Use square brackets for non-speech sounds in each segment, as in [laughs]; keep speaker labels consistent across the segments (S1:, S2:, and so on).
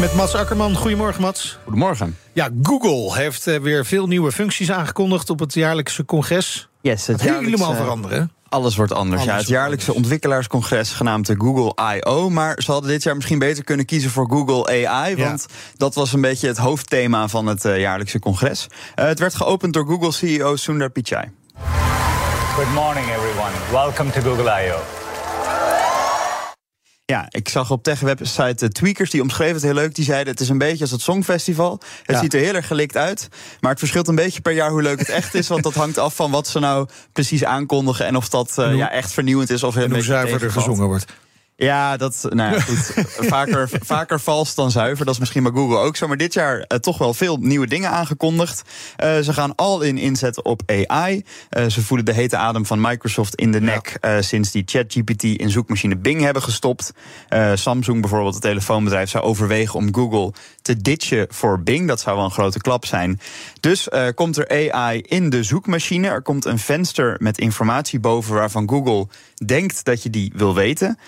S1: Met Mats Akkerman. Goedemorgen, Mats.
S2: Goedemorgen.
S1: Ja, Google heeft eh, weer veel nieuwe functies aangekondigd op het jaarlijkse congres.
S2: Yes, het
S1: Helemaal
S2: jaarlijkse-
S1: veranderen.
S2: Alles wordt anders.
S1: Alles
S2: ja, het jaarlijkse
S1: anders.
S2: ontwikkelaarscongres genaamd de Google I.O. Maar ze hadden dit jaar misschien beter kunnen kiezen voor Google AI.
S1: Ja.
S2: Want dat was een beetje het hoofdthema van het eh, jaarlijkse congres. Eh, het werd geopend door Google CEO Sundar Pichai.
S3: Good morning, everyone. Welcome to Google I.O.
S2: Ja, ik zag op tech-website Tweakers, die omschreven het heel leuk. Die zeiden, het is een beetje als het Songfestival. Het
S1: Ja.
S2: ziet er heel erg gelikt uit. Maar het verschilt een beetje per jaar hoe leuk het echt is. Want dat hangt af van wat ze nou precies aankondigen... en of dat eh, ja, echt vernieuwend is of een
S1: En hoe
S2: beetje
S1: zuiver er
S2: tegenvalt.
S1: gezongen wordt.
S2: Ja, dat, nou ja, goed. [laughs] vaker, vaker vals dan zuiver. Dat is misschien bij Google ook zo. Maar dit jaar eh, toch wel veel nieuwe dingen aangekondigd. Eh, ze gaan al in inzetten op AI. Eh, ze voelen de hete adem van Microsoft in de nek... sinds die ChatGPT in zoekmachine Bing hebben gestopt. Samsung bijvoorbeeld, het telefoonbedrijf... zou overwegen om Google te ditchen voor Bing. Dat zou wel een grote klap zijn. Dus komt er AI in de zoekmachine. Er komt een venster met informatie boven... waarvan Google denkt dat je die wil weten.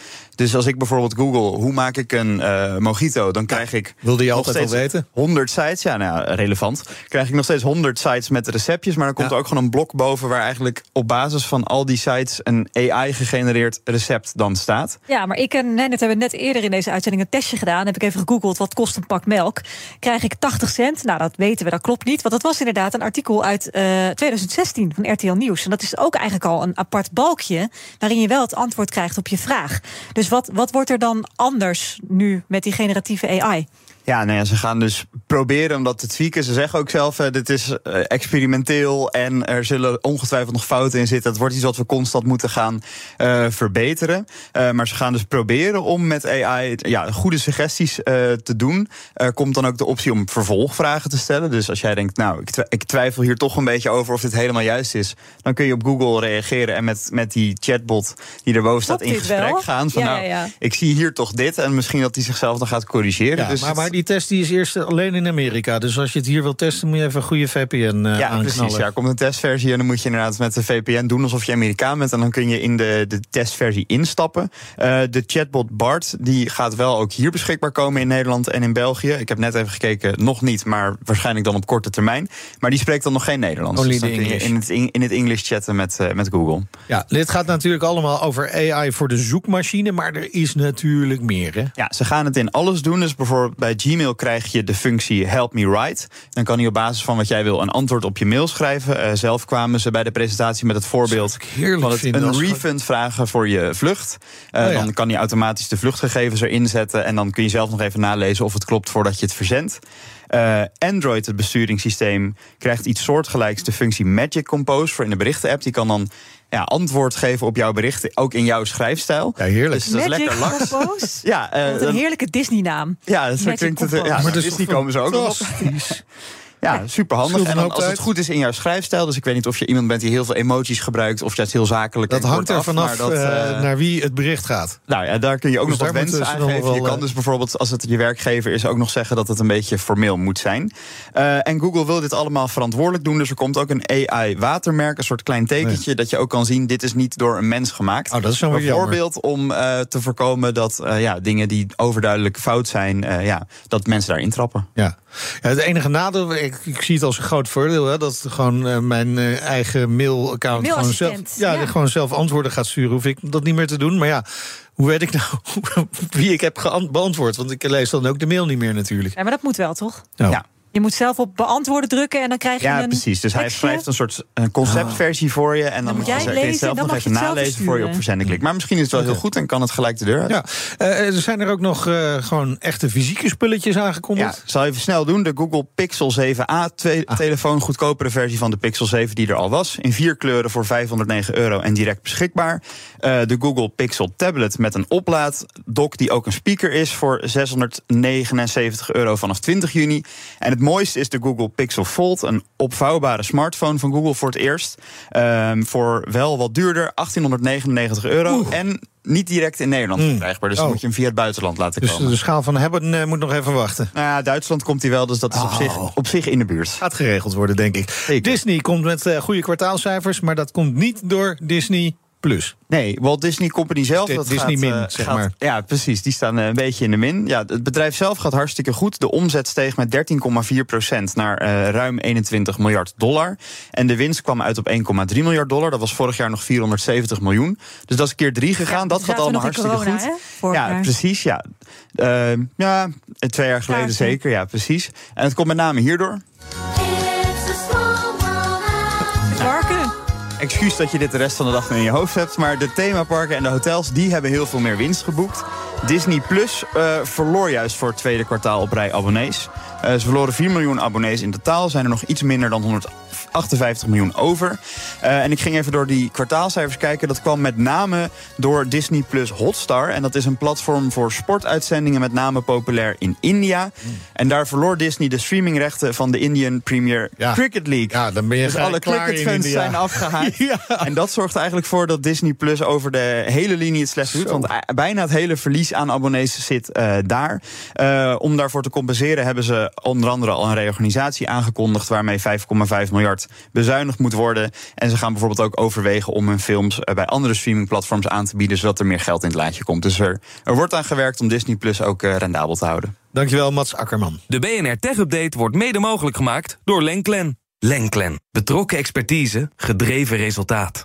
S2: Dus als ik bijvoorbeeld google hoe maak ik een eh, mojito, dan krijg ik.
S1: wilde je
S2: nog
S1: altijd al
S2: steeds
S1: weten?
S2: 100 sites, ja, nou ja, relevant. Krijg ik nog steeds 100 sites met receptjes, maar dan komt
S1: Ja.
S2: er ook gewoon een blok boven waar eigenlijk op basis van al die sites een AI-gegenereerd recept dan staat.
S4: Ja, maar ik en net hebben we net eerder in deze uitzending een testje gedaan. Heb ik even gegoogeld wat kost een pak melk. Krijg ik 80 cent? Nou, dat weten we, dat klopt niet. Want dat was inderdaad een artikel uit eh, 2016 van RTL Nieuws. En dat is ook eigenlijk al een apart balkje waarin je wel het antwoord krijgt op je vraag. Dus wat, wat wordt er dan anders nu met die generatieve AI?
S2: Ja, nou ja, ze gaan dus proberen om dat te tweaken. Ze zeggen ook zelf, eh, dit is eh, experimenteel en er zullen ongetwijfeld nog fouten in zitten. Het wordt iets wat we constant moeten gaan eh, verbeteren. Eh, maar ze gaan dus proberen om met AI ja, goede suggesties eh, te doen. Er komt dan ook de optie om vervolgvragen te stellen. Dus als jij denkt, nou, ik, twi- ik twijfel hier toch een beetje over of dit helemaal juist is, dan kun je op Google reageren en met, met die chatbot die erboven staat
S4: Klopt
S2: in gesprek
S4: wel?
S2: gaan. Van,
S4: Ja,
S2: nou,
S4: ja, ja.
S2: ik zie hier toch dit en misschien dat hij zichzelf dan gaat corrigeren.
S1: Ja,
S2: dus
S1: maar die test die is eerst alleen in Amerika. Dus als je het hier wilt testen, moet je even een goede VPN eh
S2: Ja,
S1: aanknallen.
S2: precies. Ja, er komt een testversie en dan moet je inderdaad met de VPN doen alsof je Amerikaan bent. En dan kun je in de, de testversie instappen. Eh, de chatbot Bart die gaat wel ook hier beschikbaar komen in Nederland en in België. Ik heb net even gekeken, nog niet, maar waarschijnlijk dan op korte termijn. Maar die spreekt dan nog geen Nederlands.
S1: Only
S2: dus dan kun je in het, in, in het English chatten met, eh, met Google.
S1: Ja, dit gaat natuurlijk allemaal over AI voor de zoekmachine. Maar er is natuurlijk meer, hè?
S2: Ja, ze gaan het in alles doen. Dus bijvoorbeeld bij Gmail krijg je de functie Help Me Write. Dan kan hij op basis van wat jij wil een antwoord op je mail schrijven. Eh, zelf kwamen ze bij de presentatie met het voorbeeld van het een refund vragen voor je vlucht. Eh,
S1: Oh ja.
S2: Dan kan hij automatisch de vluchtgegevens erin zetten. En dan kun je zelf nog even nalezen of het klopt voordat je het verzendt. Eh, Android, het besturingssysteem, krijgt iets soortgelijks. De functie Magic Compose voor in de berichten-app. Die kan dan ja, antwoord geven op jouw berichten, ook in jouw schrijfstijl.
S1: Ja, heerlijk.
S2: Dus dat is
S4: Magic
S2: lekker laks. [laughs] Ja, eh,
S4: Wat een heerlijke Disney-naam.
S2: ja, dat klinkt het.
S4: Compose.
S2: Ja,
S4: Maar
S2: dus die
S1: toch
S2: komen ze ook nog op. Ja, super handig.
S1: Scheelt
S2: En dan, als het goed is in jouw schrijfstijl, dus ik weet niet of je iemand bent die heel veel emoties gebruikt of juist heel zakelijk.
S1: Dat hangt er vanaf
S2: dat,
S1: eh,
S2: eh,
S1: naar wie het bericht gaat.
S2: nou ja, daar kun je ook
S1: Dus
S2: nog wat wensen aangeven.
S1: wel,
S2: je kan
S1: eh,
S2: dus bijvoorbeeld, als het je werkgever is, ook nog zeggen dat het een beetje formeel moet zijn. En Google wil dit allemaal verantwoordelijk doen. Dus er komt ook een AI-watermerk, een soort klein tekentje, dat je ook kan zien: dit is niet door een mens gemaakt.
S1: Oh, dat is jammer.
S2: Bijvoorbeeld om te voorkomen dat ja, dingen die overduidelijk fout zijn, ja, dat mensen daarin trappen.
S1: Ja. ja, het enige nadeel, ik, ik zie het als een groot voordeel, hè, dat gewoon eh, mijn eh, eigen mailaccount gewoon zelf, ja,
S4: ja.
S1: gewoon zelf antwoorden gaat sturen. Hoef ik dat niet meer te doen. Maar ja, hoe weet ik nou [laughs] wie ik heb beantwoord? Want ik lees dan ook de mail niet meer natuurlijk.
S4: Ja, maar dat moet wel, toch?
S1: Nou,
S2: Ja.
S4: Je moet zelf op beantwoorden drukken en dan krijg je
S2: Ja,
S4: een
S2: precies. Dus hij schrijft een soort een conceptversie voor je. En dan,
S4: moet jij
S2: er- het
S4: lezen
S2: zelf
S4: dan
S2: nog even nalezen voor je op
S4: versturen.
S2: verzenden klikt. Maar misschien is het wel heel goed en kan het gelijk de deur uit.
S1: Ja, Eh, er zijn er ook nog eh, gewoon echte fysieke spulletjes
S2: Ja,
S1: aangekondigd.
S2: ik zal even snel doen. De Google Pixel 7a twee-
S1: Ah.
S2: telefoon, goedkopere versie van de Pixel 7 die er al was. In vier kleuren voor 509 euro en direct beschikbaar. Eh, de Google Pixel tablet met een oplaaddock die ook een speaker is voor 679 euro vanaf 20 juni. En het mooiste is de Google Pixel Fold, een opvouwbare smartphone van Google voor het eerst. Ehm, voor wel wat duurder, 1899 euro. En niet direct in Nederland
S1: Mm.
S2: verkrijgbaar. Dus dan
S1: Oh.
S2: moet je hem via het buitenland laten
S1: Dus
S2: komen.
S1: de schaal van hebben eh, moet nog even wachten.
S2: Nou ja, Duitsland komt hij wel, dus dat is op,
S1: Oh.
S2: zich, op zich in de buurt.
S1: Gaat geregeld worden, denk ik.
S2: Zeker.
S1: Disney komt met eh, goede kwartaalcijfers, maar dat komt niet door Disney Plus.
S2: Nee, Walt Disney Company zelf.
S1: Di-
S2: Dat
S1: Disney
S2: gaat,
S1: min,
S2: eh,
S1: zeg
S2: gaat-
S1: maar.
S2: Ja, precies. Die staan eh, een beetje in de min. Ja, het bedrijf zelf gaat hartstikke goed. De omzet steeg met 13,4 procent naar eh, ruim 21 miljard dollar. En de winst kwam uit op 1,3 miljard dollar. Dat was vorig jaar nog 470 miljoen. Dus dat is keer drie gegaan. dat gaat allemaal hartstikke
S4: corona,
S2: goed.
S4: hè?
S2: Ja,
S4: jaar.
S2: precies. Ja. Eh, ja, twee jaar geleden
S4: Kaartje.
S2: zeker. Ja, precies. En het komt met name hierdoor. Excuus dat je dit de rest van de dag in je hoofd hebt. Maar de themaparken en de hotels die hebben heel veel meer winst geboekt. Disney Plus eh, verloor juist voor het tweede kwartaal op rij abonnees. Eh, ze verloren 4 miljoen abonnees in totaal. Zijn er nog iets minder dan 158 miljoen over. Eh, en ik ging even door die kwartaalcijfers kijken. Dat kwam met name door Disney Plus Hotstar. En dat is een platform voor sportuitzendingen, met name populair in India. En daar verloor Disney de streamingrechten van de Indian Premier
S1: Ja.
S2: Cricket League.
S1: Ja, dan ben je
S2: Dus alle
S1: in
S2: cricketfans zijn afgehaakt. [laughs]
S1: Ja.
S2: En dat zorgt eigenlijk voor dat Disney Plus over de hele linie het slecht doet. Want eh, bijna het hele verlies aan abonnees zit eh, daar. Om daarvoor te compenseren hebben ze onder andere al een reorganisatie aangekondigd. waarmee 5,5 miljard bezuinigd moet worden. En ze gaan bijvoorbeeld ook overwegen om hun films eh, bij andere streamingplatforms aan te bieden. zodat er meer geld in het laadje komt. Dus er, er wordt aan gewerkt om Disney Plus ook eh, rendabel te houden.
S1: Dankjewel, Mats Akkerman.
S5: De BNR Tech Update wordt mede mogelijk gemaakt door Lenklen. Lenklen. Betrokken expertise, gedreven resultaat.